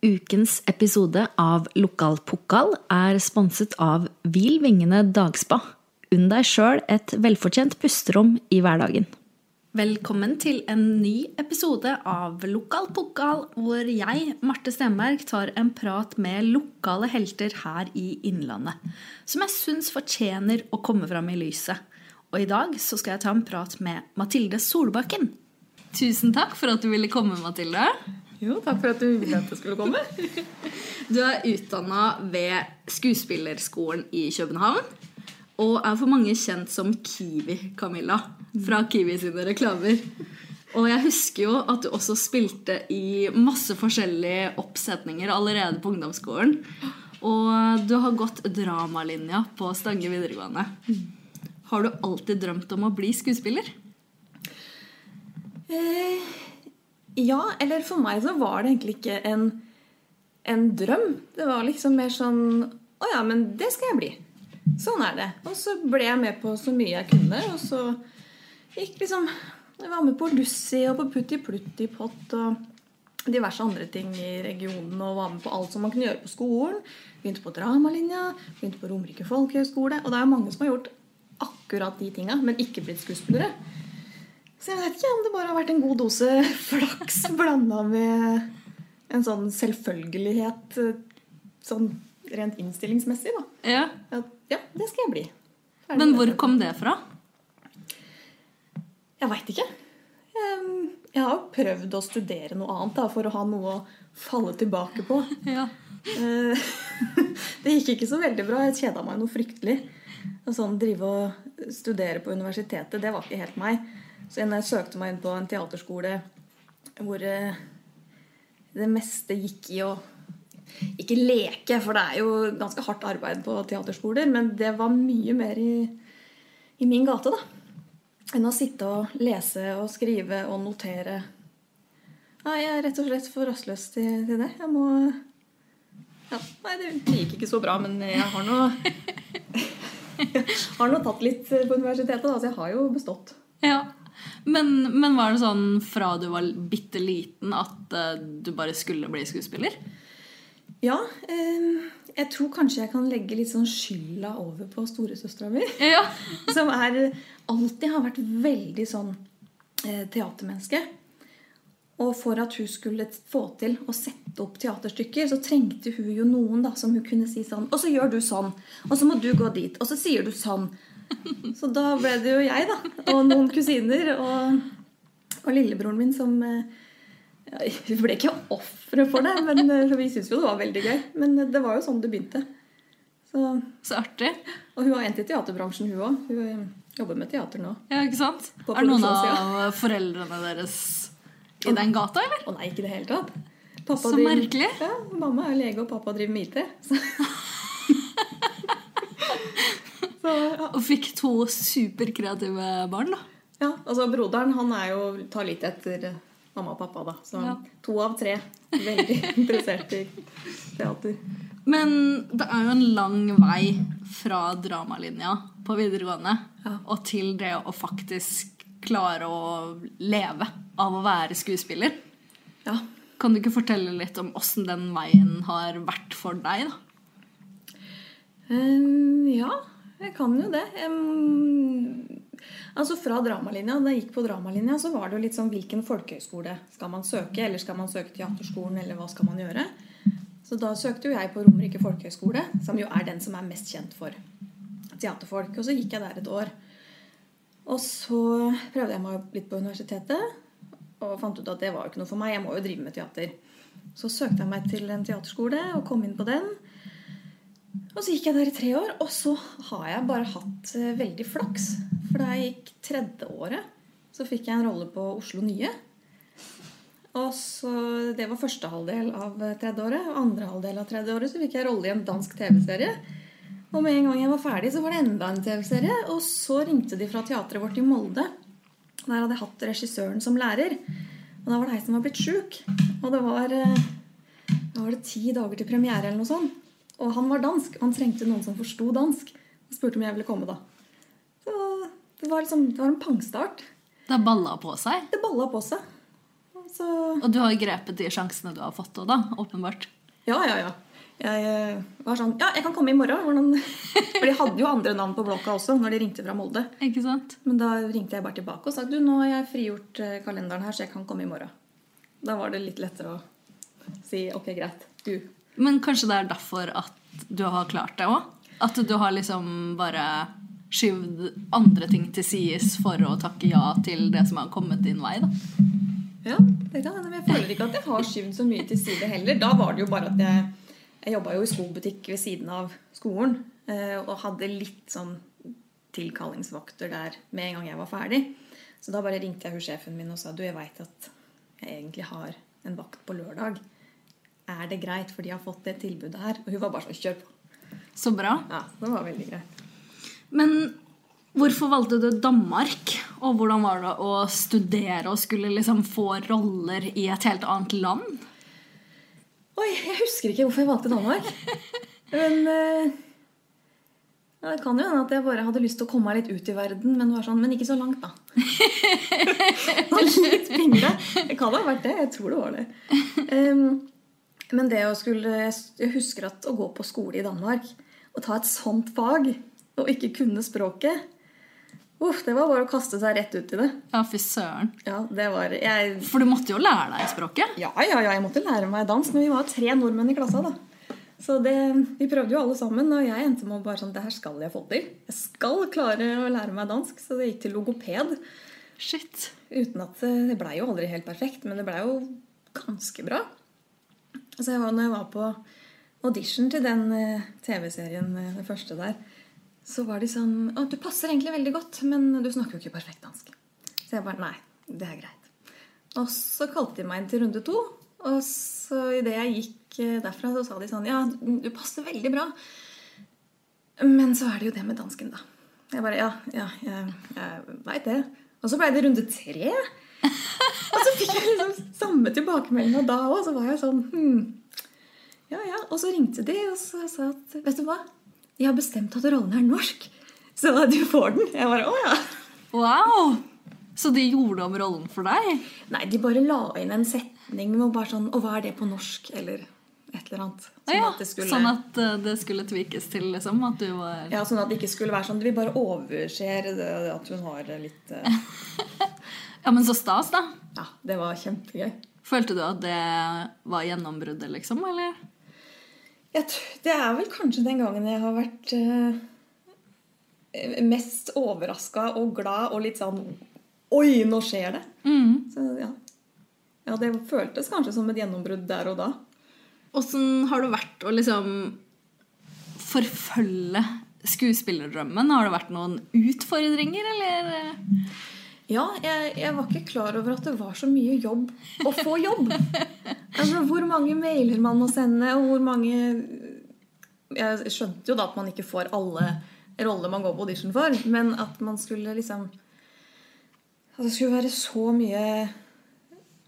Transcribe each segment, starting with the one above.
Ukens episode av Lokal Pokal er sponset av Hvil vingene dagspa. Unn deg sjøl et velfortjent pusterom i hverdagen. Velkommen til en ny episode av Lokal Pokal, hvor jeg, Marte Stenberg, tar en prat med lokale helter her i Innlandet. Som jeg syns fortjener å komme fram i lyset. Og i dag så skal jeg ta en prat med Mathilde Solbakken. Tusen takk for at du ville komme, Mathilde. Jo, takk for at du ville at jeg skulle komme. Du er utdanna ved Skuespillerskolen i København. Og er for mange kjent som Kiwi-Camilla fra Kiwi sine reklamer. Og jeg husker jo at du også spilte i masse forskjellige oppsetninger allerede på ungdomsskolen. Og du har gått dramalinja på Stange videregående. Har du alltid drømt om å bli skuespiller? Eh, ja, eller for meg så var det egentlig ikke en, en drøm. Det var liksom mer sånn Å ja, men det skal jeg bli. Sånn er det. Og så ble jeg med på så mye jeg kunne, og så gikk liksom Jeg var med på Lussi og på Putti Plutti Pott og diverse andre ting i regionen og var med på alt som man kunne gjøre på skolen. Begynte på dramalinja, begynte på Romerike folkehøgskole. Og det er jo mange som har gjort akkurat de tinga, men ikke blitt skuespillere. Så jeg vet ikke om det bare har vært en god dose flaks blanda med en sånn selvfølgelighet sånn rent innstillingsmessig, da. Ja. At, ja, det skal jeg bli. Ferdig Men hvor kom det fra? Jeg veit ikke. Jeg har jo prøvd å studere noe annet da, for å ha noe å falle tilbake på. Ja. Eh, Det gikk ikke så veldig bra. Jeg kjeda meg noe fryktelig. Sånn drive og studere på universitetet, det var ikke helt meg. Så jeg søkte meg inn på en teaterskole hvor eh, det meste gikk i å Ikke leke, for det er jo ganske hardt arbeid på teaterskoler, men det var mye mer i, i min gate, da. Enn å sitte og lese og skrive og notere. Ja, jeg er rett og slett for rastløs til, til det. Jeg må ja, Nei, det gikk ikke så bra, men jeg har nå jeg har nå tatt litt på universitetet, da, så jeg har jo bestått. Ja. Men, men var det sånn fra du var bitte liten at eh, du bare skulle bli skuespiller? Ja, eh, jeg tror kanskje jeg kan legge litt sånn skylda over på storesøstera mi. Ja. Som er, alltid har vært veldig sånn eh, teatermenneske. Og for at hun skulle få til å sette opp teaterstykker, så trengte hun jo noen da, som hun kunne si sånn Og så gjør du sånn. Og så må du gå dit. Og så sier du sånn. Så da ble det jo jeg, da. Og noen kusiner. Og, og lillebroren min som eh, ja, Vi ble ikke ofre for det, men eh, vi syntes jo det var veldig gøy. Men det var jo sånn det begynte. Så, Så artig. og hun har endt i teaterbransjen, hun òg. Hun eh, jobber med teater nå. Ja, ikke sant? Er noen av foreldrene deres i den gata, eller? Å nei, ikke i det hele tatt. Pappa Så driver- merkelig. Ja, Mamma er lege, og pappa driver med IT. Så. ja. Og fikk to superkreative barn, da. ja, altså Broderen han er jo, tar litt etter mamma og pappa, da. Så Ja. to av tre veldig interessert i teater. Men det er jo en lang vei fra dramalinja på videregående Ja. og til det å faktisk klare å leve av å være skuespiller. Ja. Kan du ikke fortelle litt om åssen den veien har vært for deg, da? Um, ja, jeg kan jo det. Ehm, altså Fra dramalinja, da jeg gikk på dramalinja, så var det jo litt sånn hvilken folkehøyskole skal man søke? Eller skal man søke teaterskolen, eller hva skal man gjøre? Så da søkte jo jeg på Romerike folkehøgskole, som jo er den som er mest kjent for teaterfolk. Og så gikk jeg der et år. Og så prøvde jeg meg litt på universitetet, og fant ut at det var jo ikke noe for meg. Jeg må jo drive med teater. Så søkte jeg meg til en teaterskole og kom inn på den. Og så gikk jeg der i tre år, og så har jeg bare hatt eh, veldig flaks. For da jeg gikk tredje året, så fikk jeg en rolle på Oslo Nye. Og så, Det var første halvdel av eh, tredje året. Og andre halvdel av tredje året så fikk jeg rolle i en dansk TV-serie. Og med en gang jeg var ferdig, så var det enda en TV-serie. Og så ringte de fra teatret vårt i Molde. Der hadde jeg hatt regissøren som lærer. Og da var det ei som var blitt sjuk. Og det var, eh, da var det ti dager til premiere eller noe sånt. Og han var dansk, og han trengte noen som forsto dansk. Og spurte om jeg ville komme da. Så det var, liksom, det var en pangstart. Det balla på seg. Det balla på seg. Så Og du har grepet de sjansene du har fått òg, da. Åpenbart. ja, ja, ja. Jeg eh, var sånn Ja, jeg kan komme i morgen. Hvordan? For de hadde jo andre navn på blokka også når de ringte fra Molde. Ikke sant? Men da ringte jeg bare tilbake og sa du, nå har jeg frigjort eh, kalenderen her, så jeg kan komme i morgen. Da var det litt lettere å si ok, greit. Du. Men kanskje det er derfor at du har klart det òg? At du har liksom bare skyvd andre ting til sides for å takke ja til det som har kommet din vei, da. Ja, det kan hende. Men jeg føler ikke at jeg har skyvd så mye til side heller. Da var det jo bare at jeg Jeg jobba jo i skobutikk ved siden av skolen. eh, Og hadde litt sånn tilkallingsvakter der med en gang jeg var ferdig. Så da bare ringte jeg hun sjefen min og sa du, jeg veit at jeg egentlig har en vakt på lørdag. Er det greit, for de har fått det tilbudet her? Og hun var bare sånn kjør på. Så bra. Ja, det var veldig greit. Men hvorfor valgte du Danmark? Og hvordan var det å studere og skulle liksom få roller i et helt annet land? Oi, jeg husker ikke hvorfor jeg valgte Danmark. Men eh, ja, Det kan jo hende at jeg bare hadde lyst til å komme meg litt ut i verden, men var sånn, men ikke så langt, da. Litt pingle. Det kan ha vært det. Jeg tror det var det. Em, men det å skulle Jeg husker at å gå på skole i Danmark og ta et sånt fag og ikke kunne språket Uff, det var bare å kaste seg rett ut i det. Ja, fy søren. Ja, det var jeg, For du måtte jo lære deg språket. Ja, ja, ja, jeg måtte lære meg dansk, men vi var tre nordmenn i klassa, da. Så det, vi prøvde jo alle sammen, og jeg endte med å bare sånn Det her skal jeg få til. Jeg skal klare å lære meg dansk, så det gikk til logoped. Shit. Uten at Det blei jo aldri helt perfekt, men det blei jo ganske bra. Altså jeg var, når jeg var på audition til den eh, TV-serien, eh, den første der, så var de sånn Å, du passer egentlig veldig godt, men du snakker jo ikke perfekt dansk. Så jeg bare Nei, det er greit. Og så kalte de meg inn til runde to. Og så idet jeg gikk eh, derfra, så sa de sånn Ja, du passer veldig bra. Men så er det jo det med dansken, da. Jeg bare Ja, ja, jeg, jeg veit det. Og så ble det runde tre. Og så fikk jeg liksom samme tilbakemeldinga da òg. Så var jeg sånn hm. Ja, ja. Og så ringte de og så sa at Vet du hva? De har bestemt at rollen er norsk. Så du får den. Jeg bare Å ja. Wow! Så de gjorde om rollen for deg? Nei, de bare la inn en setning med bare sånn Og hva er det på norsk? Eller et eller annet. Sånn, ja, at det skulle, Sånn at eh, det skulle tvikes til, liksom? At du var ja, sånn at det ikke skulle være sånn Vi bare overser det, at hun har litt uh... Ja, men så stas, da. Ja, det var kjempegøy. Følte du at det var gjennombruddet, liksom? Eller? Det er vel kanskje den gangen jeg har vært eh, mest overraska og glad og litt sånn Oi, nå skjer det! Mm. Så ja. ja. Det føltes kanskje som et gjennombrudd der og da. Åssen har det vært å liksom forfølge skuespillerdrømmen? Har det vært noen utfordringer, eller? Ja, jeg, jeg var ikke klar over at det var så mye jobb å få jobb. altså Hvor mange mailer man må sende, og hvor mange Jeg skjønte jo da at man ikke får alle roller man går på audition for, men at man skulle liksom At det skulle være så mye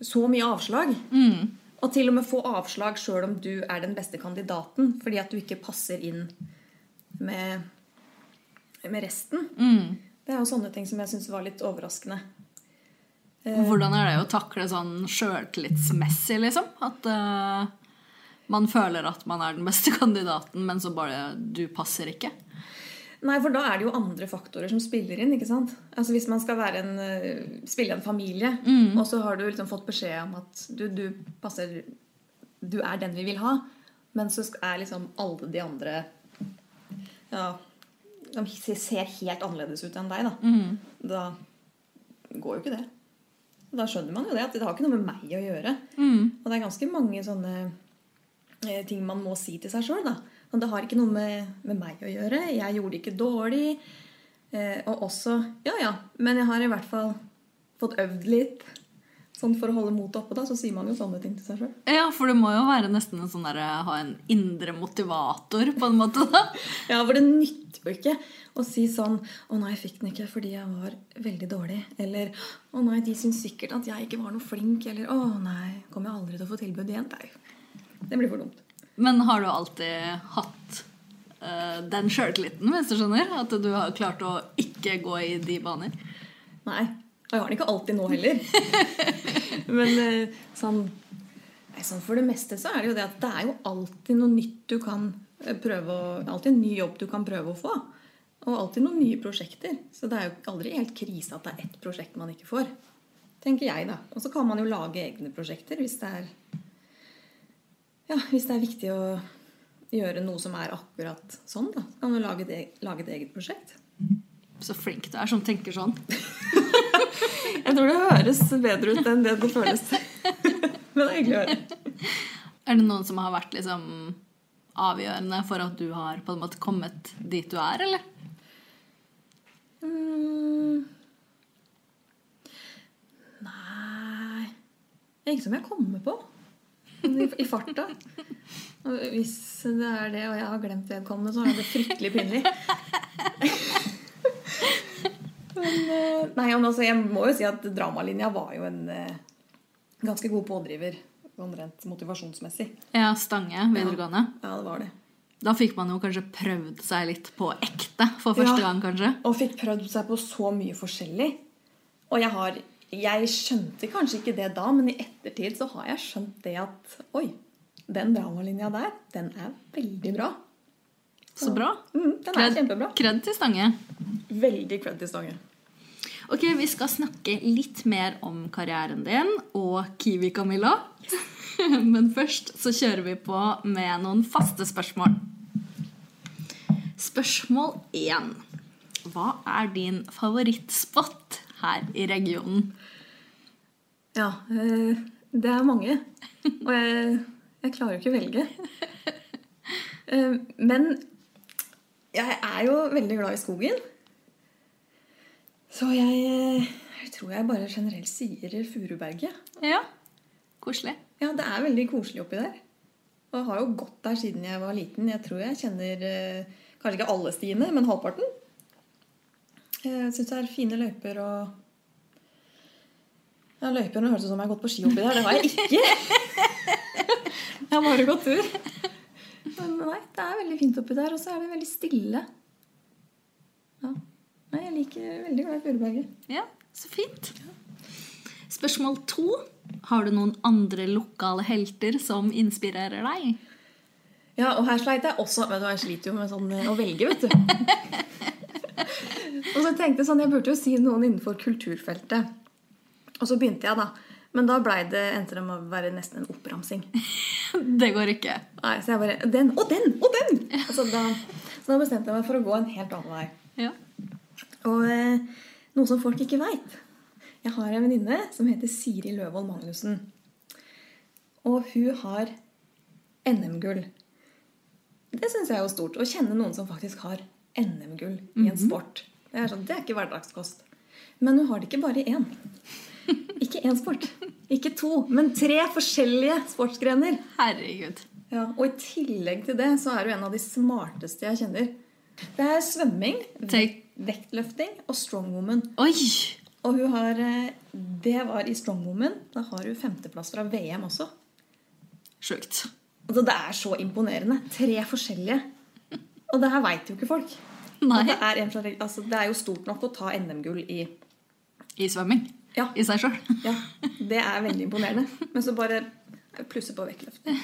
Så mye avslag. Mm. Og til og med få avslag sjøl om du er den beste kandidaten, fordi at du ikke passer inn med, med resten. Mm. Det er jo sånne ting som jeg syns var litt overraskende. Hvordan er det å takle sånn sjøltillitsmessig, liksom? At uh, man føler at man er den beste kandidaten, men så bare du passer ikke? Nei, for da er det jo andre faktorer som spiller inn. ikke sant? Altså Hvis man skal være en, eh, spille en familie, og så har du liksom fått beskjed om at du, du passer Du er den vi vil ha, men så er liksom alle de andre Ja, de ser helt annerledes ut enn deg, da. Da går jo ikke det. Da skjønner man jo det, at det har ikke noe med meg å gjøre. Og det er ganske mange sånne eh, ting man må si til seg sjøl. Og det har ikke noe med, med meg å gjøre. Jeg gjorde det ikke dårlig. Eh, og også Ja, ja, men jeg har i hvert fall fått øvd litt. Sånn For å holde motet oppe, da, så sier man jo sånne ting til seg sjøl. Ja, for det må jo være nesten en sånn der, ha en indre motivator, på en måte. da. Ja, for det nytter jo ikke å si sånn 'Å nei, jeg fikk den ikke fordi jeg var veldig dårlig.' Eller 'Å nei, de syns sikkert at jeg ikke var noe flink.' Eller 'Å nei, kommer jeg aldri til å få tilbud igjen.' Nei, det blir for dumt. Men har du alltid hatt uh, den sjøltilliten, hvis du skjønner? At du har klart å ikke gå i de baner? Nei. Og jeg har den ikke alltid nå heller. Men eh, sånn, sånn for det meste så er det jo det at det er jo alltid noe nytt du kan eh, prøve å Alltid en ny jobb du kan prøve å få. Og alltid noen nye prosjekter. Så det er jo aldri helt krise at det er ett prosjekt man ikke får. Tenker jeg, da. Og så kan man jo lage egne prosjekter hvis det er Ja, hvis det er viktig å gjøre noe som er akkurat sånn, da. Så kan du lage, det, lage et eget prosjekt. Så flink du er som tenker sånn. Jeg tror det høres bedre ut enn det det føles. Men det er hyggelig å høre. Er det noen som har vært liksom avgjørende for at du har på en måte kommet dit du er, eller? Mm. Nei Ikke som jeg kommer på. I, i farta. Hvis det er det, og jeg har glemt vedkommende, så er det fryktelig pinlig. Men, eh, nei, men altså, jeg må jo si at dramalinja var jo en eh, ganske god pådriver sånn rent motivasjonsmessig. Ja, Stange videregående. Ja, det var det. Da fikk man jo kanskje prøvd seg litt på ekte for første Ja. gang, kanskje. Og fikk prøvd seg på så mye forskjellig. Og jeg har Jeg skjønte kanskje ikke det da, men i ettertid så har jeg skjønt det at Oi, den dramalinja der, den er veldig bra. Så bra. Mm, den er kjempebra. Kred til Stange. Veldig kred til Stange. Ok, Vi skal snakke litt mer om karrieren din og Kiwi Camilla. Men først så kjører vi på med noen faste spørsmål. Spørsmål 1. Hva er din favorittspot her i regionen? Ja, eh, det er mange. Og jeg, jeg klarer ikke å velge. Eh, Men jeg er jo veldig glad i skogen. Så jeg, eh, jeg tror jeg bare generelt sier Furuberget. Ja, koselig. Ja, det er veldig koselig oppi der. Og jeg har jo gått der siden jeg var liten. Jeg tror jeg kjenner eh, kanskje ikke alle stiene, men halvparten. Jeg syns det er fine løyper og Ja, løypene høres ut som jeg har gått på ski oppi der. Det har jeg ikke. Jeg har bare gått tur. Men nei, det er veldig fint oppi der, og så er det veldig stille. Ja. Nei, jeg liker veldig glad i Furuberget. Ja, så fint. Spørsmål to. Har du noen andre lokale helter som inspirerer deg? Ja, og her sleit jeg også. Vet du, jeg sliter jo med sånn eh, å velge, vet du. og så tenkte jeg sånn, jeg burde jo si noen innenfor kulturfeltet. Og så begynte jeg, da. Men da ble det, endte det med å være nesten en oppramsing. Det går ikke. Nei, Så jeg bare Den og den og den! Altså, da, så da bestemte jeg meg for å gå en helt annen vei. Ja. Og eh, noe som folk ikke veit. Jeg har en venninne som heter Siri Løvold Magnussen. Og hun har NM-gull. Det syns jeg er jo stort. Å kjenne noen som faktisk har NM-gull i en sport. Det er, sånn, det er ikke hverdagskost. Men hun har det ikke bare i én. Ikke én sport. Ikke to, men tre forskjellige sportsgrener. Herregud. Ja, og i tillegg til det så er hun en av de smarteste jeg kjenner. Det er svømming, Take- vektløfting og strongwoman. Oi! Og hun har eh, Det var i strongwoman. Da har hun femteplass fra VM også. Sjukt. Altså, det er så imponerende. Tre forskjellige. Og det her veit jo ikke folk. Nei. Det er, en fra, altså, det er jo stort nok å ta NM-gull i I svømming. Ja. I seg sjøl. Ja, det er veldig imponerende. Men så bare plusse på vektløfting.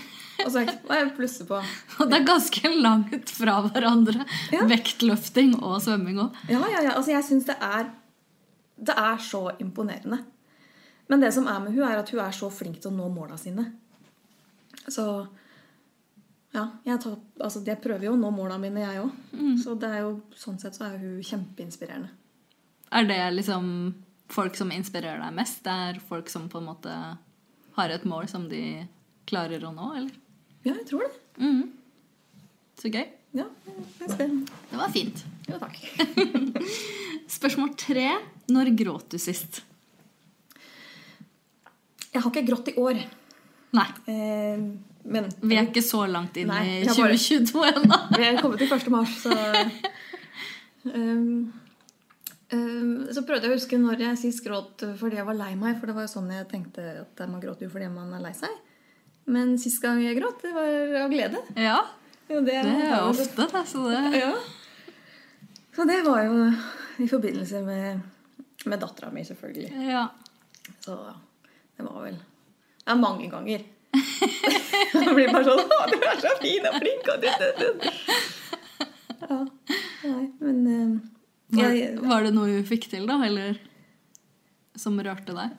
Og så jeg plusse på Og det er ganske langt fra hverandre. Ja. Vektløfting og svømming òg. Ja, ja, ja. Altså, jeg syns det er Det er så imponerende. Men det som er med hun er at hun er så flink til å nå måla sine. Så ja, jeg, tar, altså, jeg prøver jo å nå måla mine, jeg òg. Så det er jo, sånn sett så er hun kjempeinspirerende. Er det liksom folk som inspirerer deg mest? Det er folk som på en måte har et mål som de klarer å nå, eller? Ja, jeg tror det. Mhm. Så gøy. Ja, det var fint. Jo, takk. Spørsmål tre. Når gråt du sist? Jeg har ikke grått i år. Nei. Eh, men Vi er ikke så langt inn i jeg har bare- 2022 ennå. Vi er kommet til 1. mars, så um, Så prøvde jeg å huske når jeg sist gråt fordi jeg var lei meg. For det var jo sånn jeg tenkte at man gråter jo fordi man er lei seg. Men sist gang jeg gråt, det var av glede. Ja, Jo, det, det er ofte det. Så det Ja. Så det var jo i forbindelse med Med dattera mi, selvfølgelig. Ja. Så det var vel Ja, mange ganger. Det blir bare sånn 'Å, du er så fin og flink', og du, du, du. Ja. Nei, men eh, Var, var det noe hun fikk til, da? Eller som rørte deg?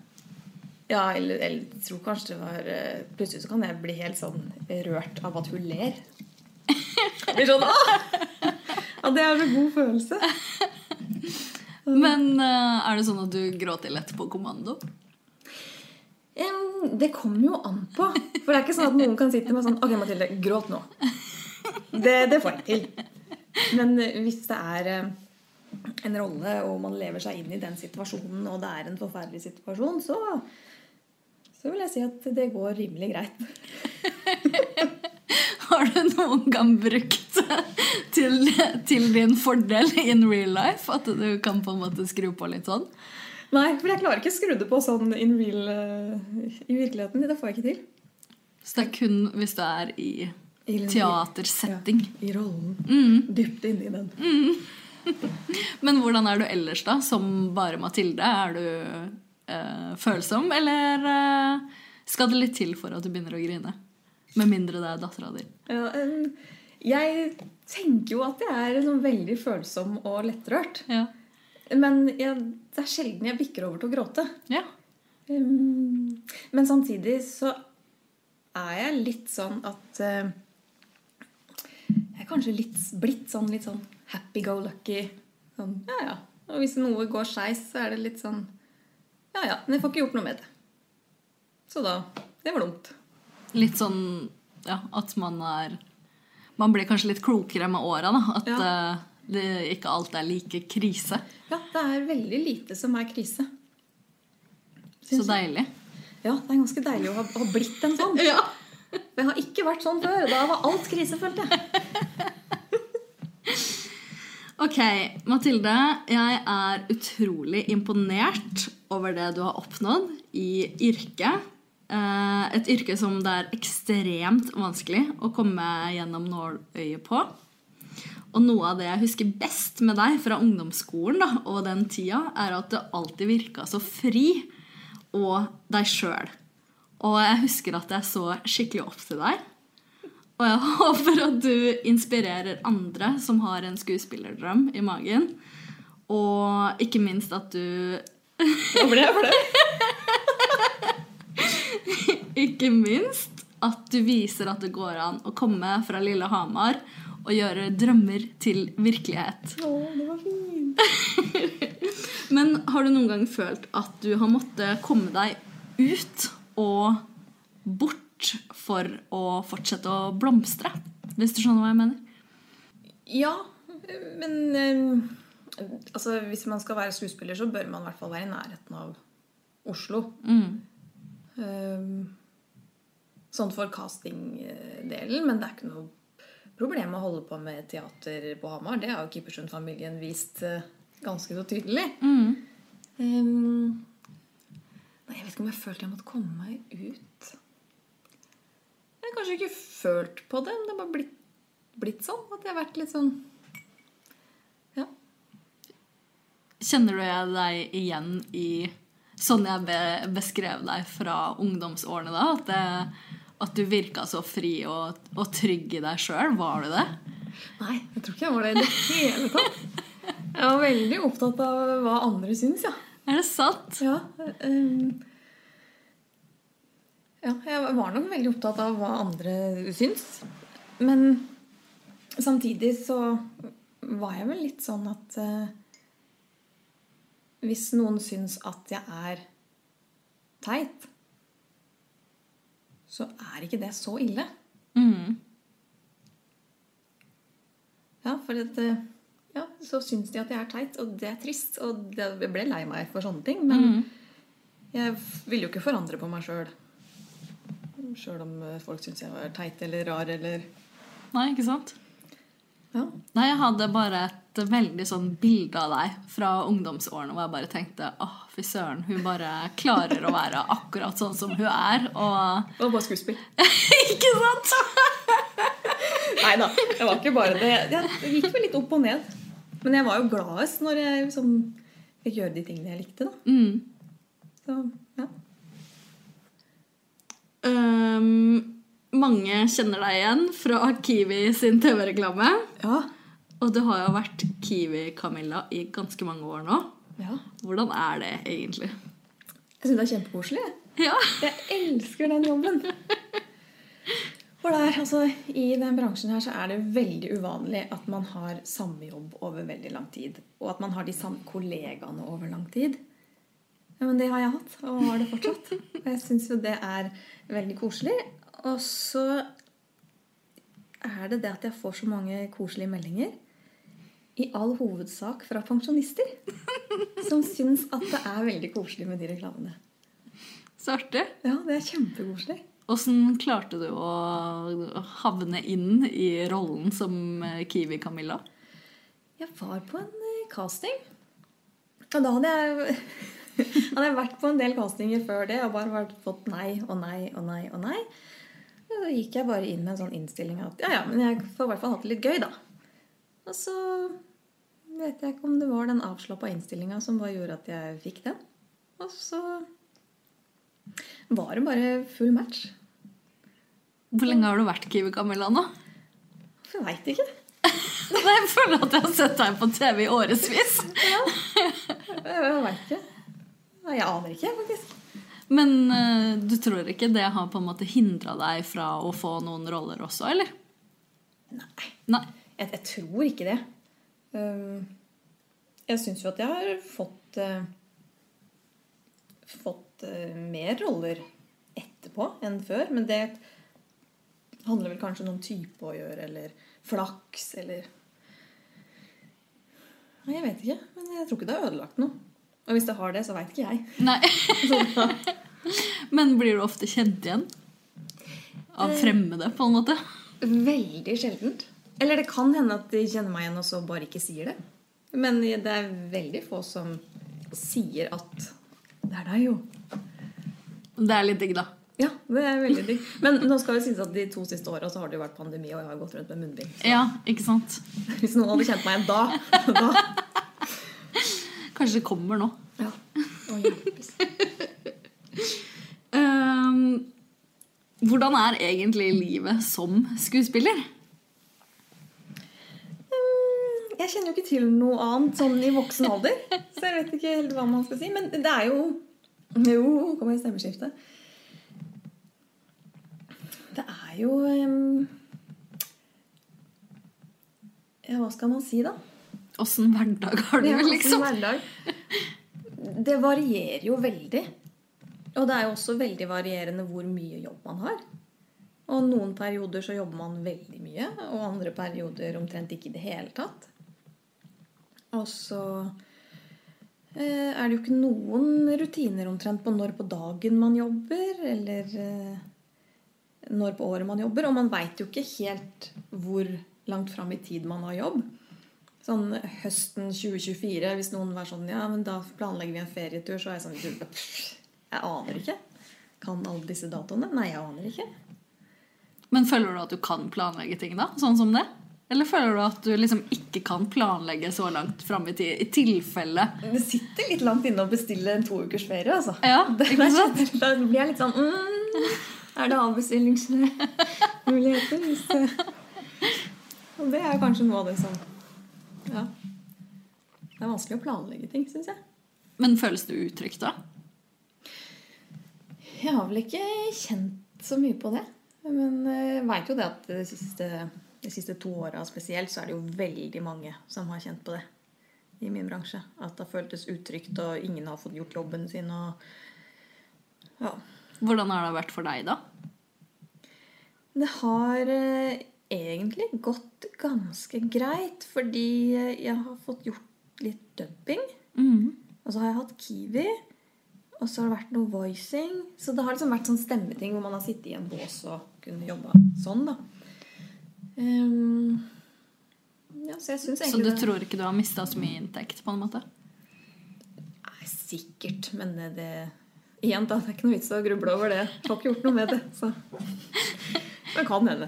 Ja, eller, jeg tror kanskje det var eh, Plutselig så kan jeg bli helt sånn rørt av at hun ler. Blir sånn Å! Ja, det er en god følelse. Men eh, er det sånn at du gråter lett på kommando? Det kommer jo an på. For det er ikke sånn at noen kan si til meg sånn Ok, Mathilde, gråt nå. Det, det får jeg til. Men eh, hvis det er en rolle, og man lever seg inn i den situasjonen, og det er en forferdelig situasjon, så, så vil jeg si at det går rimelig greit. Har du noen gang brukt til, til din fordel in real life? At du kan på en måte skru på litt sånn? Nei, for jeg klarer ikke å skru det på sånn in real i virkeligheten. Det får jeg ikke til. Så det er kun hvis du er i teatersetting. Ja, I rollen. Mm. Dypt inni den. Men hvordan er du ellers, da? Som bare Mathilde? Er du eh, følsom, eller eh, skal det litt til for at du begynner å grine? Med mindre det er dattera di. Ja, um, jeg tenker jo at jeg er sånn veldig følsom og lettrørt. Ja. Men jeg, det er sjelden jeg bikker over til å gråte. ja. Um, men samtidig så er jeg litt sånn at uh, Jeg er kanskje litt, blitt sånn litt sånn happy go lucky. Sånn, ja, ja. Og hvis noe går skeis, så er det litt sånn Ja, ja. Men jeg får ikke gjort noe med det. Så da Det var dumt. Litt sånn ja, at man er Man blir kanskje litt klokere med åra, da. At Ja. eh, det ikke alt er like krise. Ja, det er veldig lite som er krise. Så deilig. Ja, det er ganske deilig å ha, ha blitt en sånn. Ja. For jeg har ikke vært sånn før. Da var alt krise, følte jeg. Ok, Mathilde. Jeg er utrolig imponert over det du har oppnådd i yrket. Eh, Et yrke som det er ekstremt vanskelig å komme gjennom nåløyet på. Og noe av det jeg husker best med deg fra ungdomsskolen da, og den tida, er at du alltid virka så fri og deg sjøl. Og jeg husker at jeg så skikkelig opp til deg. Og jeg håper at du inspirerer andre som har en skuespillerdrøm i magen. Og ikke minst at du Nå ble jeg flau. Ikke minst at du viser at det går an å komme fra lille Hamar og gjøre drømmer til virkelighet. Å, det var fint. Men har du noen gang følt at du har måttet komme deg ut og bort for å fortsette å blomstre? Hvis du skjønner hva jeg mener? Ja, men eh, altså, hvis man skal være skuespiller, så bør man i hvert fall være i nærheten av Oslo. Eh, sånn for castingdelen, men det er ikke noe problem å holde på med teater på Hamar. Det har jo Kippersund-familien vist eh, ganske så tydelig. Eh, nei, jeg vet ikke om jeg følte jeg måtte komme meg ut. Jeg har kanskje ikke følt på det, men det har bare blitt, blitt sånn. At jeg har vært litt sånn Ja. Kjenner du deg igjen i sånn jeg beskrev deg fra ungdomsårene da? At, det, at du virka så fri og, og trygg i deg sjøl? Var du det? Nei, jeg tror ikke jeg var det i det hele tatt. Jeg var veldig opptatt av hva andre syns, ja. Er det sant? Ja, ehm, ja, jeg var nok veldig opptatt av hva andre syns. Men samtidig så var jeg vel litt sånn at eh, Hvis noen syns at jeg er teit, så er ikke det så ille. Mm. Ja, for at, eh, ja, så syns de at jeg er teit, og det er trist. Og det, jeg ble lei meg for sånne ting. Men jeg ville jo ikke forandre på meg sjøl. Sjøl om eh, folk syns jeg var teit eller rar eller Nei, ikke sant? Ja. Nei, jeg hadde bare et veldig sånn bilde av deg fra ungdomsårene hvor jeg bare tenkte åh, fy søren, hun bare klarer å være akkurat sånn som hun er. Og og bare skuespill. Ikke sant? Nei da, det var ikke bare det. Jeg gikk vel litt opp og ned. Men jeg var jo gladest når jeg liksom, fikk gjøre de tingene jeg likte, da. Mm. Så Ehm, mange kjenner deg igjen fra Kiwi sin TV-reklame. Ja. Og du har jo vært Kiwi-Camilla i ganske mange år nå. ja. Hvordan er det egentlig? Jeg syns det er kjempekoselig. Ja. Jeg elsker den jobben. For der, altså, I den bransjen her så er det veldig uvanlig at man har samme jobb over veldig lang tid. Og at man har de samme kollegaene over lang tid. Ja, Men det har jeg hatt, og har det fortsatt. Og jeg syns jo det er veldig koselig. Og så er det det at jeg får så mange koselige meldinger. I all hovedsak fra pensjonister. Som syns at det er veldig koselig med de reklamene. Så artig. Ja, det er kjempekoselig. Åssen klarte du å havne inn i rollen som eh, Kiwi-Camilla? Jeg var på en eh, casting. Og da hadde jeg, hadde jeg vært på en del castinger før det og bare fått nei og nei og nei og nei. Og så gikk jeg bare inn med en sånn innstilling at ja, ja, men jeg får i hvert fall hatt det litt gøy, da. Og så vet jeg ikke om det var den avslappa innstillinga som bare gjorde at jeg fikk den. Og så var det bare full match. Hvor lenge har du vært Kiwi-Camilla nå? Jeg veit ikke. Jeg føler at jeg har sett deg på TV i årevis. ja. jeg veit ikke. Jeg aner ikke, faktisk. Men uh, du tror ikke det har på en måte hindra deg fra å få noen roller også, eller? Nei. Nei. Jeg, jeg tror ikke det. Um, Jeg syns jo at jeg har fått uh, Fått uh, mer roller etterpå enn før. Men det handler vel kanskje om type å gjøre, eller flaks, eller Nei, jeg vet ikke. Men jeg tror ikke det har ødelagt noe. Og hvis det har det, så veit ikke jeg. Nei. Men blir du ofte kjent igjen? Av fremmede, på en måte? Veldig sjeldent. Eller det kan hende at de kjenner meg igjen og så bare ikke sier det. Men det er veldig få som sier at Det er deg, jo. Det er litt digg, da. Ja, det er veldig digg. Men nå skal det sies at de to siste åra har det jo vært pandemi, og jeg har gått rundt med munnbind. Så Ja, ikke sant? hvis noen hadde kjent meg igjen da, da Kanskje det kommer nå. ja. Hjelpes. Ehm, hvordan er egentlig livet som skuespiller? Mm, Jeg kjenner jo ikke til noe annet sånn i voksen alder. Så jeg vet ikke helt hva man skal si. Men det er jo Jo, kommer et stemmeskifte. Det er jo um, Ja, hva skal man si, da? Åssen hverdag har du, ja, liksom? hverdag. Det varierer jo veldig. Og det er jo også veldig varierende hvor mye jobb man har. Og noen perioder så jobber man veldig mye, og andre perioder omtrent ikke i det hele tatt. Og så eh, er det jo ikke noen rutiner omtrent på når på dagen man jobber, eller eh, når på året man jobber. Og man veit jo ikke helt hvor langt fram i tid man har jobb. Sånn høsten 2024, hvis noen var sånn Ja, men da planlegger vi en ferietur, så er jeg sånn Jeg aner ikke. Kan alle disse datoene? Nei, jeg aner ikke. Men føler du at du kan planlegge ting, da? Sånn som det? Eller føler du at du liksom ikke kan planlegge så langt fram i tid, i tilfelle Det sitter litt langt inne å bestille en to ukers ferie, altså. Ja, Det, ikke sant? Da blir jeg litt sånn mm, Er det avbestillingsmuligheter? Og det er kanskje noe av det som Ja. Det er vanskelig å planlegge ting, syns jeg. Men føles det utrygt da? Jeg har vel ikke kjent så mye på det. Men jeg veit jo det at de siste, de siste to åra spesielt, så er det jo veldig mange som har kjent på det i min bransje. At det har føltes utrygt, og ingen har fått gjort jobben sin. og ja. Hvordan har det vært for deg, da? Det har eh, egentlig gått ganske greit, fordi jeg har fått gjort litt dubbing. Mm. Og så har jeg hatt Kiwi. Og så har det vært noe voicing. Så det har liksom vært sånn stemmeting hvor man har sittet i en bås og kunne jobba sånn, da. Um, ja, så jeg Så du det tror ikke du har mista så mye inntekt? på en måte? Nei, sikkert, men det Igjen, da. Det er ikke noe vits å gruble over det. Jeg har ikke gjort noe med det. Så det kan hende.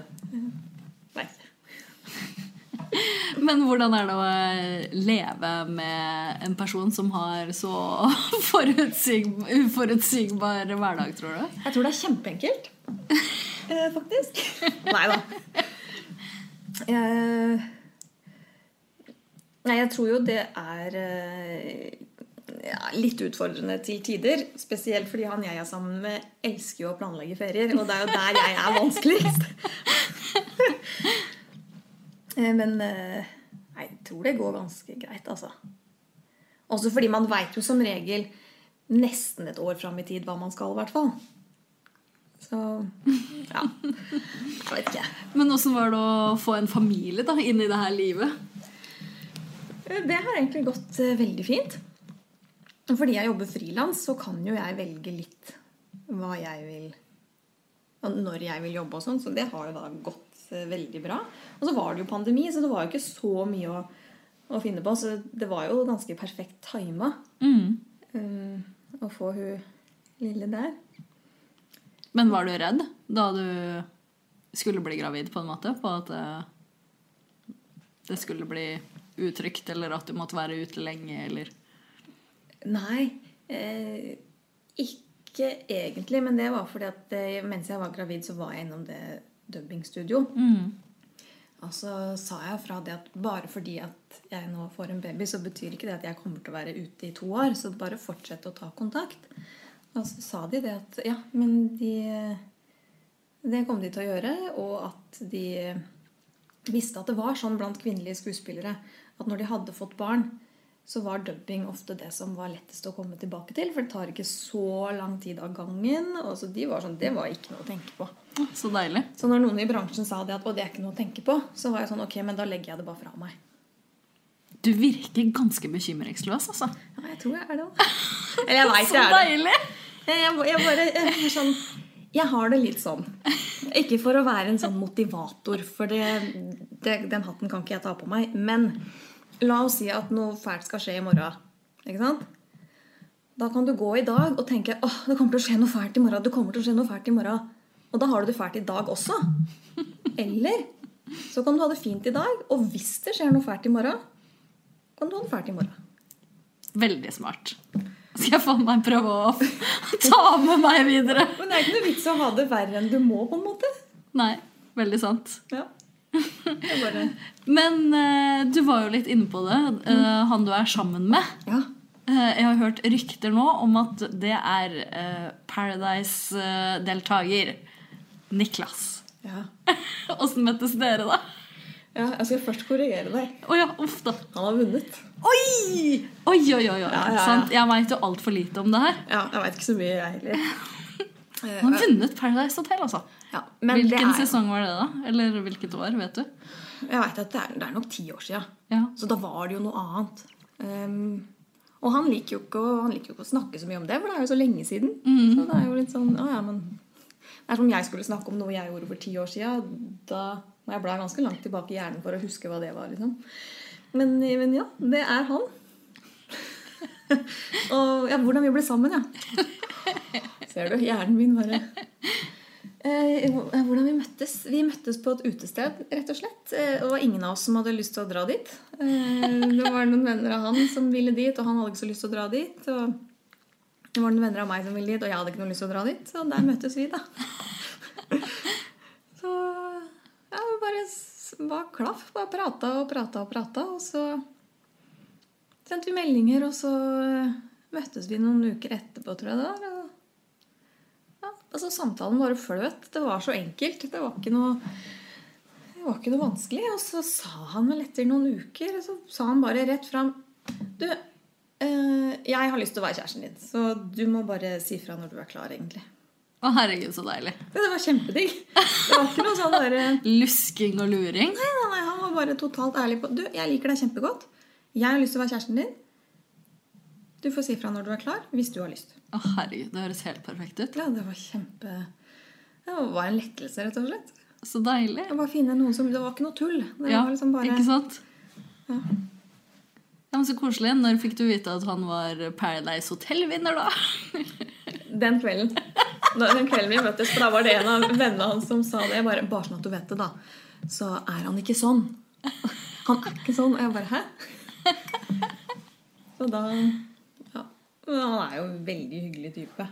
Men hvordan er det å eh, leve med en person som har så forutsig- uforutsigbar hverdag, tror du? Jeg tror det er kjempeenkelt. Eh, faktisk. Nei da. Jeg, nei, jeg tror jo det er eh, ja, litt utfordrende til tider. Spesielt fordi han jeg er sammen med, elsker jo å planlegge ferier. Og det er jo der jeg er vanskeligst. Eh, Men eh, jeg tror det går ganske greit, altså. Også fordi man veit jo som regel nesten et år fram i tid hva man skal, i hvert fall. Så ja. Jeg vet ikke. Men åssen var det å få en familie da, inn i det her livet? Det har egentlig gått eh, veldig fint. Fordi jeg jobber frilans, så kan jo jeg velge litt hva jeg vil Når jeg vil jobbe og sånn. Så det har jo da gått eh, veldig bra. Og så var det jo pandemi, så det var jo ikke så mye å, å finne på. Så det var jo ganske perfekt tima Mm. å få hun lille der. Men var du redd da du skulle bli gravid, på en måte? På at eh, det skulle bli utrygt, eller at du måtte være ute lenge, eller Nei, eh, ikke egentlig. Men det var fordi at eh, mens jeg var gravid, så var jeg innom det dubbingstudio. Og så sa jeg fra det at bare fordi at jeg nå får en baby, så betyr ikke det at jeg kommer til å være ute i to år. Så bare fortsett å ta kontakt. Og så sa de det at ja, men de Det kom de til å gjøre. Og at de visste at det var sånn blant kvinnelige skuespillere at når de hadde fått barn, så var dubbing ofte det som var lettest å komme tilbake til. For det tar ikke så lang tid av gangen. Og så de var sånn, Det var ikke noe å tenke på. Så deilig. Så når noen i bransjen sa det at «Å, det er ikke noe å tenke på, så var jeg sånn Ok, men da legger jeg det bare fra meg. Du virker ganske bekymringsløs, altså. Ja, jeg tror jeg er det òg. Eller jeg veit Så jeg er det. deilig! Jeg, jeg, bare jeg, sånn Jeg har det litt sånn. Ikke for å være en sånn motivator, for det, det, den hatten kan ikke jeg ta på meg. Men la oss si at noe fælt skal skje i morgen. Ikke sant? Da kan du gå i dag og tenke åh, det kommer til å skje noe fælt i morgen. Det kommer til å skje noe fælt i morgen. Og da har du det fælt i dag også. Eller så kan du ha det fint i dag, og hvis det skjer noe fælt i morgen, kan du ha det fælt i morgen. Veldig smart. Skal jeg faen meg prøve å ta med meg videre? Men det er ikke noe vits å ha det verre enn du må, på en måte. Nei, veldig sant. Ja. Det er bare Men eh, du var jo litt inne på det. eh, han du er sammen med. Ja. Eh, jeg har hørt rykter nå om at det er eh, Paradise-deltaker Niklas. ja. Åssen møttes dere, da? Ja, jeg skal først korrigere deg. Oh, ja, da. Han har vunnet. Oi! Oi, oi, oi. oi. Ja, ja? Jeg veit jo altfor lite om det her. Ja, jeg veit ikke så mye, jeg heller. Han har vunnet Paradise Hotel, altså. Ja, Hvilken er, sesong var det, da? Eller hvilket år? Vet du? Jeg vet at det er, det er nok ti år sia. Ja. Så da var det jo noe annet. Um, og han liker, jo ikke å, han liker jo ikke å snakke så mye om det, for det er jo så lenge siden. Så det er jo litt sånn Å ja, men Det er som om jeg skulle snakke om noe jeg gjorde for ti år sia. Da må jeg bla ganske langt tilbake i hjernen for å huske hva det var. liksom. Men, men ja, det er han. og ja, hvordan vi ble sammen, ja. Ser du? Hjernen min bare hvordan vi møttes? Vi møttes på et utested, rett og slett. Eh, og det var ingen av oss som hadde lyst til å dra dit. Eh, det var noen venner av han som ville dit, og han hadde ikke så lyst til å dra dit. Og det var noen venner av meg som ville dit, og jeg hadde ikke noe lyst til å dra dit. Så der møttes vi, da. Så ja, vi bare var klaff. Bare prata og prata og prata. Og så sendte vi meldinger, og så eh, møttes vi noen uker etterpå, tror jeg det var. Altså Samtalen bare fløt. Det var så enkelt. Det var ikke noe det var ikke noe vanskelig. Og så sa han vel etter noen uker Så sa han bare rett fram Du, eh, jeg har lyst til å være kjæresten din, så du må bare si fra når du er klar, egentlig. Å, herregud, så deilig. Det var kjempedigg. Det var ikke noe sånn derre Lusking og luring. Nei, nei, nei, han var bare totalt ærlig på Du, jeg liker deg kjempegodt. Jeg har lyst til å være kjæresten din. Du får si fra når du er klar, hvis du har lyst. Å, herregud, det høres helt perfekt ut. Ja, det var kjempe Det var en lettelse, rett og slett. Så deilig. Bare finne noen som Det var ikke noe tull. Det Ja, var liksom bare ikke sant? Ja. Ja, men Så koselig. Når fikk du vite at han var Paradise Hotel-vinner, da? Den kvelden. Den kvelden vi møttes, for da var det en av vennene hans som sa det. Jeg bare, bare sånn at du vet det, da. Så er han ikke sånn. Han er ikke sånn. Og jeg bare Hæ? Så da. Men han er jo en veldig hyggelig type.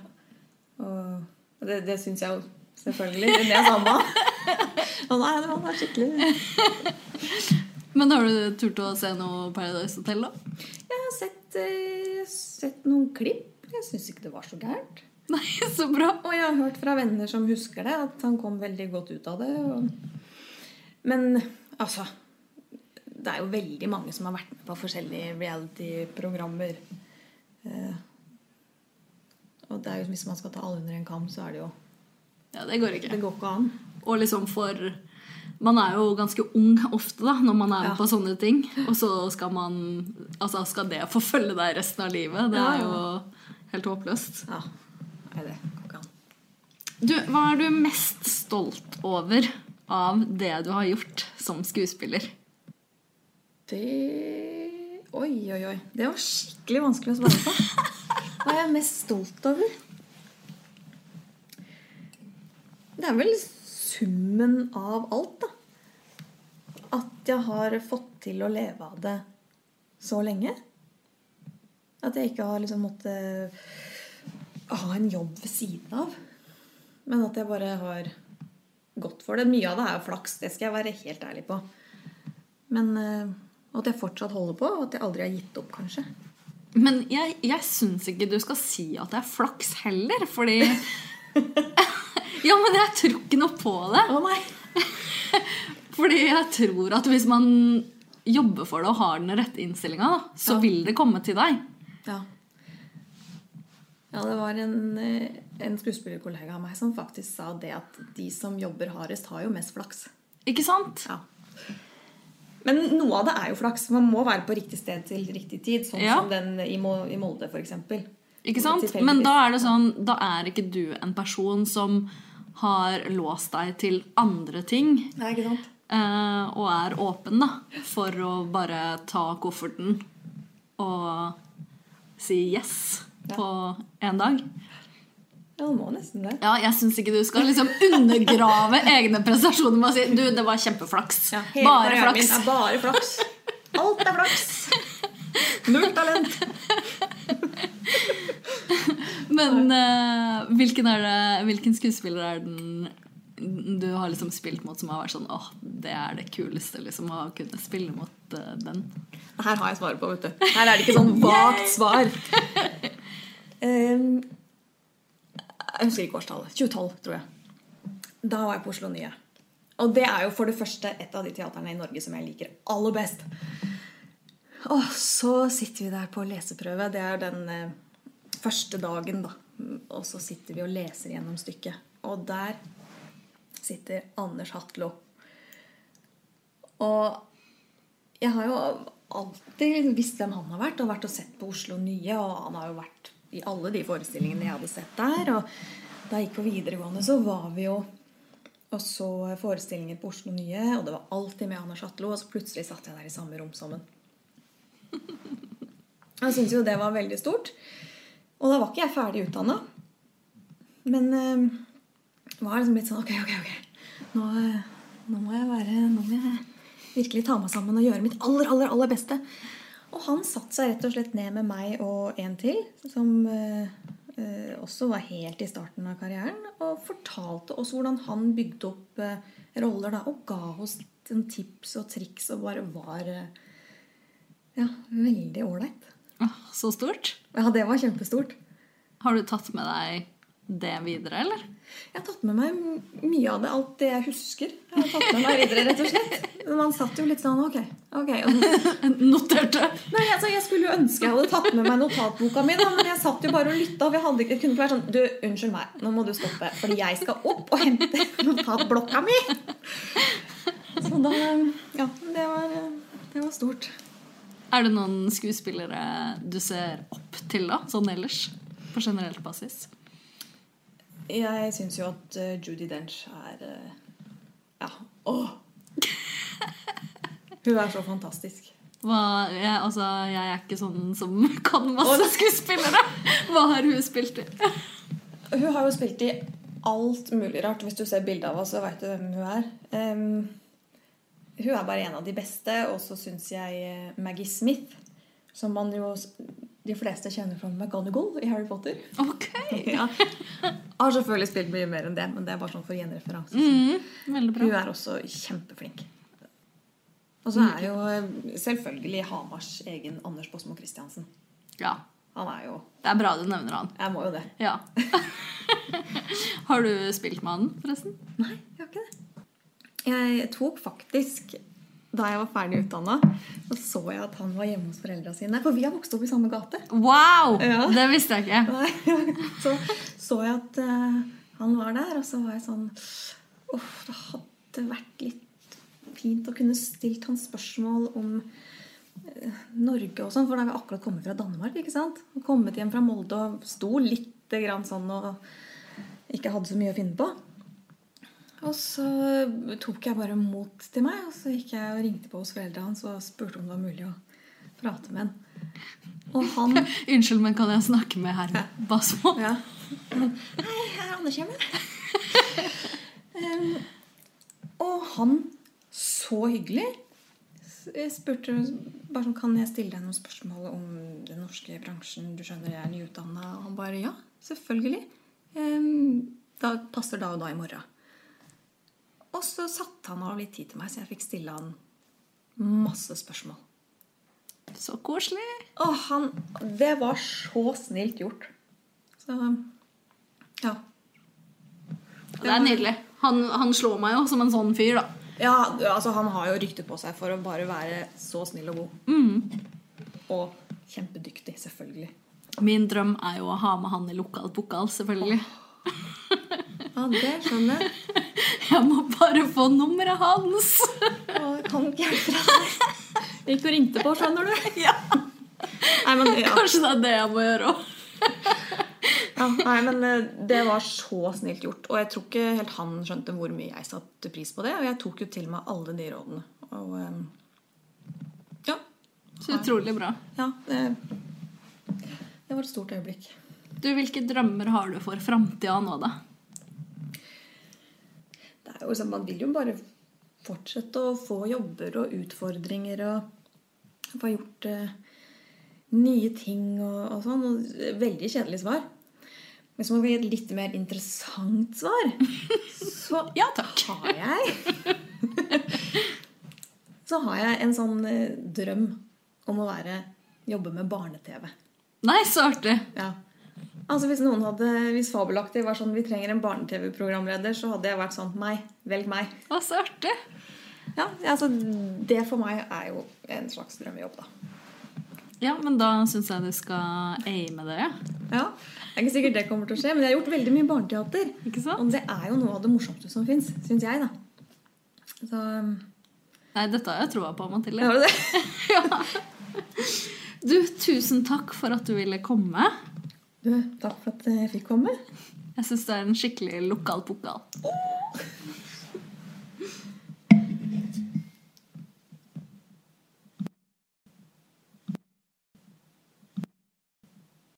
Og det, det syns jeg jo selvfølgelig. Det er samme. han. Han er, han er skikkelig Men har du turt å se noe Paradise Hotel, da? Jeg har sett, eh, sett noen klipp. Jeg syns ikke det var så gærent. Nei, så bra. Og jeg har hørt fra venner som husker det, at han kom veldig godt ut av det. Og... Men altså Det er jo veldig mange som har vært med på forskjellige reality-programmer. Eh, og det er jo, hvis man skal ta alle under en kam, så er det jo Ja, det går ikke. Det går ikke an. Og liksom for Man er jo ganske ung ofte da når man er med Ja. på sånne ting. Og så skal man Altså skal det forfølge deg resten av livet. Det er jo helt håpløst. Ja. Nei, det går ikke an. Du, hva er du mest stolt over av det du har gjort som skuespiller? Det Oi, oi, oi. Det var skikkelig vanskelig å svare på. Hva er jeg mest stolt over? Det er vel summen av alt, da. At jeg har fått til å leve av det så lenge. At jeg ikke har liksom måttet ha en jobb ved siden av. Men at jeg bare har gått for det. Mye av det er jo flaks, det skal jeg være helt ærlig på. Men eh, at jeg fortsatt holder på, og at jeg aldri har gitt opp, kanskje. Men jeg, jeg syns ikke du skal si at det er flaks heller, fordi Ja, men jeg tror ikke noe på det. Å nei! Fordi jeg tror at hvis man jobber for det og har den rette innstillinga, så Ja. vil det komme til deg. Ja. ja, det var en, eh, en skuespillerkollega av meg som faktisk sa det at de som jobber hardest, har jo mest flaks. Ikke sant? Ja. Men noe av det er jo flaks. Man må være på riktig sted til riktig tid. Sånn Ja. som den i Mo- i Molde, f.eks. Ikke sant? Men da er det sånn, da er ikke du en person som har låst deg til andre ting. Nei, ikke sant? eh, og er åpen da, for å bare ta kofferten og si yes på en dag. Ja, må nesten det. Ja, jeg syns ikke du skal liksom undergrave egne prestasjoner med å si du, det var kjempeflaks. Ja, Bare flaks. er bare flaks. Alt er flaks. Null talent. Men uh, hvilken, det, hvilken skuespiller er den du har liksom spilt mot som har vært sånn åh, det er det kuleste liksom, å kunne spille mot uh, den? Her har jeg svaret på, vet du. Her er det ikke sånn vagt svar. Um, jeg husker ikke årstallet. 2012, tror jeg. Da var jeg på Oslo Nye. Og det er jo for det første et av de teaterne i Norge som jeg liker aller best. Og så sitter vi der på leseprøve. Det er den eh, første dagen, da. Og så sitter vi og leser gjennom stykket. Og der sitter Anders Hatlo. Og jeg har jo alltid visst hvem han har vært, og vært og sett på Oslo Nye. Og han har jo vært i alle de forestillingene jeg hadde sett der. Og da jeg gikk på videregående, så var vi jo og så forestillinger på Oslo Nye, og det var alltid med Anders Atlo. Og så plutselig satt jeg der i samme rom sammen. Jeg syntes jo det var veldig stort. Og da var ikke jeg ferdig utdanna. Men øh, var liksom litt sånn Ok, ok, ok. Nå, eh, nå må jeg være Nå må jeg virkelig ta meg sammen og gjøre mitt aller, aller, aller beste. Og han satte seg rett og slett ned med meg og en til, som eh, eh, også var helt i starten av karrieren, og fortalte oss hvordan han bygde opp eh, roller da, og ga oss en tips og triks og bare var eh, ja, veldig ålreit. Så stort. Ja, det var kjempestort. Har du tatt med deg det videre, eller? Jeg har tatt med meg mye av det, alt det jeg husker. Jeg har tatt med meg videre, rett og slett. Man satt jo litt sånn Ok. ok. Noterte. nei, altså, Jeg skulle jo ønske jeg hadde tatt med meg notatboka mi, da, men jeg satt jo bare og lytta. Jeg hadde ikke, kunne ikke være sånn Du, unnskyld meg, nå må du stoppe, fordi jeg skal opp og hente notatblokka mi. Så da Ja, det var, det var stort. Er det noen skuespillere du ser opp til, da? Sånn ellers? På generelt basis? Jeg syns jo at uh, Judy Dench er uh, Ja. Åh! Hun er så fantastisk. Hva, jeg, altså, jeg er ikke sånn som kan masse skuespillere. Hva har hun spilt i? Hun har jo spilt i alt mulig rart. Hvis du ser bilde av henne, så veit du hvem hun er. Um, hun er bare en av de beste. Og så syns jeg eh, Maggie Smith, som man jo de fleste kjenner fra McGonagall i Harry Potter. Ok! ja. Har selvfølgelig spilt mye mer enn det, men det er bare sånn for gjenreferanse. Mm. Hun er også kjempeflink. Og så er jo eh, selvfølgelig Hamars egen Anders Båsmo Christiansen. Ja. Han er jo Det er bra du nevner han. Jeg må jo det. Ja. Har du spilt med han, forresten? Nei, jeg har ikke det. Jeg tok faktisk Da jeg var ferdig utdanna, så så jeg at han var hjemme hos foreldra sine. For vi har vokst opp i samme gate. Wow! Ja. Det visste jeg ikke. Så så jeg at uh, han var der, og så var jeg sånn Uff, det hadde vært litt fint å kunne stilt han spørsmål om uh, Norge og sånn, for da har vi akkurat kommet fra Danmark. ikke sant? Og kommet hjem fra Molde og sto litt grann sånn og ikke hadde så mye å finne på. Og så tok jeg bare mot til meg, og så gikk jeg og ringte på hos foreldrene hans og spurte om det var mulig å prate med han. Og han Unnskyld, men kan jeg snakke med herr Basmo? ja. Hei, her er anerkjennende. um, og han, så hyggelig, jeg spurte bare sånn, kan jeg stille deg noen spørsmål om den norske bransjen. Du skjønner, jeg er nyutdanna. Og han bare ja, selvfølgelig. Um, da passer da og da i morgen. Og så satte han av litt tid til meg, så jeg fikk stille han masse spørsmål. Så koselig. Og han Det var så snilt gjort. Så ja. Det er nydelig. Han, han slår meg jo som en sånn fyr, da. Ja, altså Han har jo rykte på seg for å bare være så snill og god. Mm. Og kjempedyktig, selvfølgelig. Min drøm er jo å ha med han i lokal pokal, selvfølgelig. Ja, det skjønner jeg. Jeg må bare få nummeret hans. Og jeg kan ikke hjelpe deg. Gikk og ringte på, skjønner du. Ja. Nei, men, ja. Kanskje det er det jeg må gjøre òg. Ja, nei, men eh, det var så snilt gjort. Og jeg tror ikke helt han skjønte hvor mye jeg satte pris på det. Og jeg tok jo til meg alle de rådene. Og eh, ja. Så utrolig bra. ja det, det var et stort øyeblikk. Du, Hvilke drømmer har du for framtida nå, da? Liksom, Man vil jo bare fortsette å få jobber og utfordringer og få gjort eh, nye ting og, og sånn. Og veldig kjedelig svar. Men så må vi gi et litt mer interessant svar. Så Ja, takk. har jeg Så har jeg en sånn eh, drøm om å være, jobbe med barne-TV. Nei, så artig. Ja. Altså Hvis noen hadde, hvis Fabelaktig var sånn vi trenger en barne-TV-programleder, så hadde jeg vært sånn meg, velg meg. Å, så artig. Ja, altså Det for meg er jo en slags drømmejobb, da. Ja, men da syns jeg du skal aime det. Ja, Det er ikke sikkert det kommer til å skje, men jeg har gjort veldig mye barneteater. Ikke sant? Og det er jo noe av det morsomste som fins, syns jeg, da. Så Nei, dette har jeg troa på, Mathilde. Har du det? Ja. Du, tusen takk for at du ville komme. Du, takk for at jeg fikk komme. Jeg syns det er en skikkelig lokal pokal.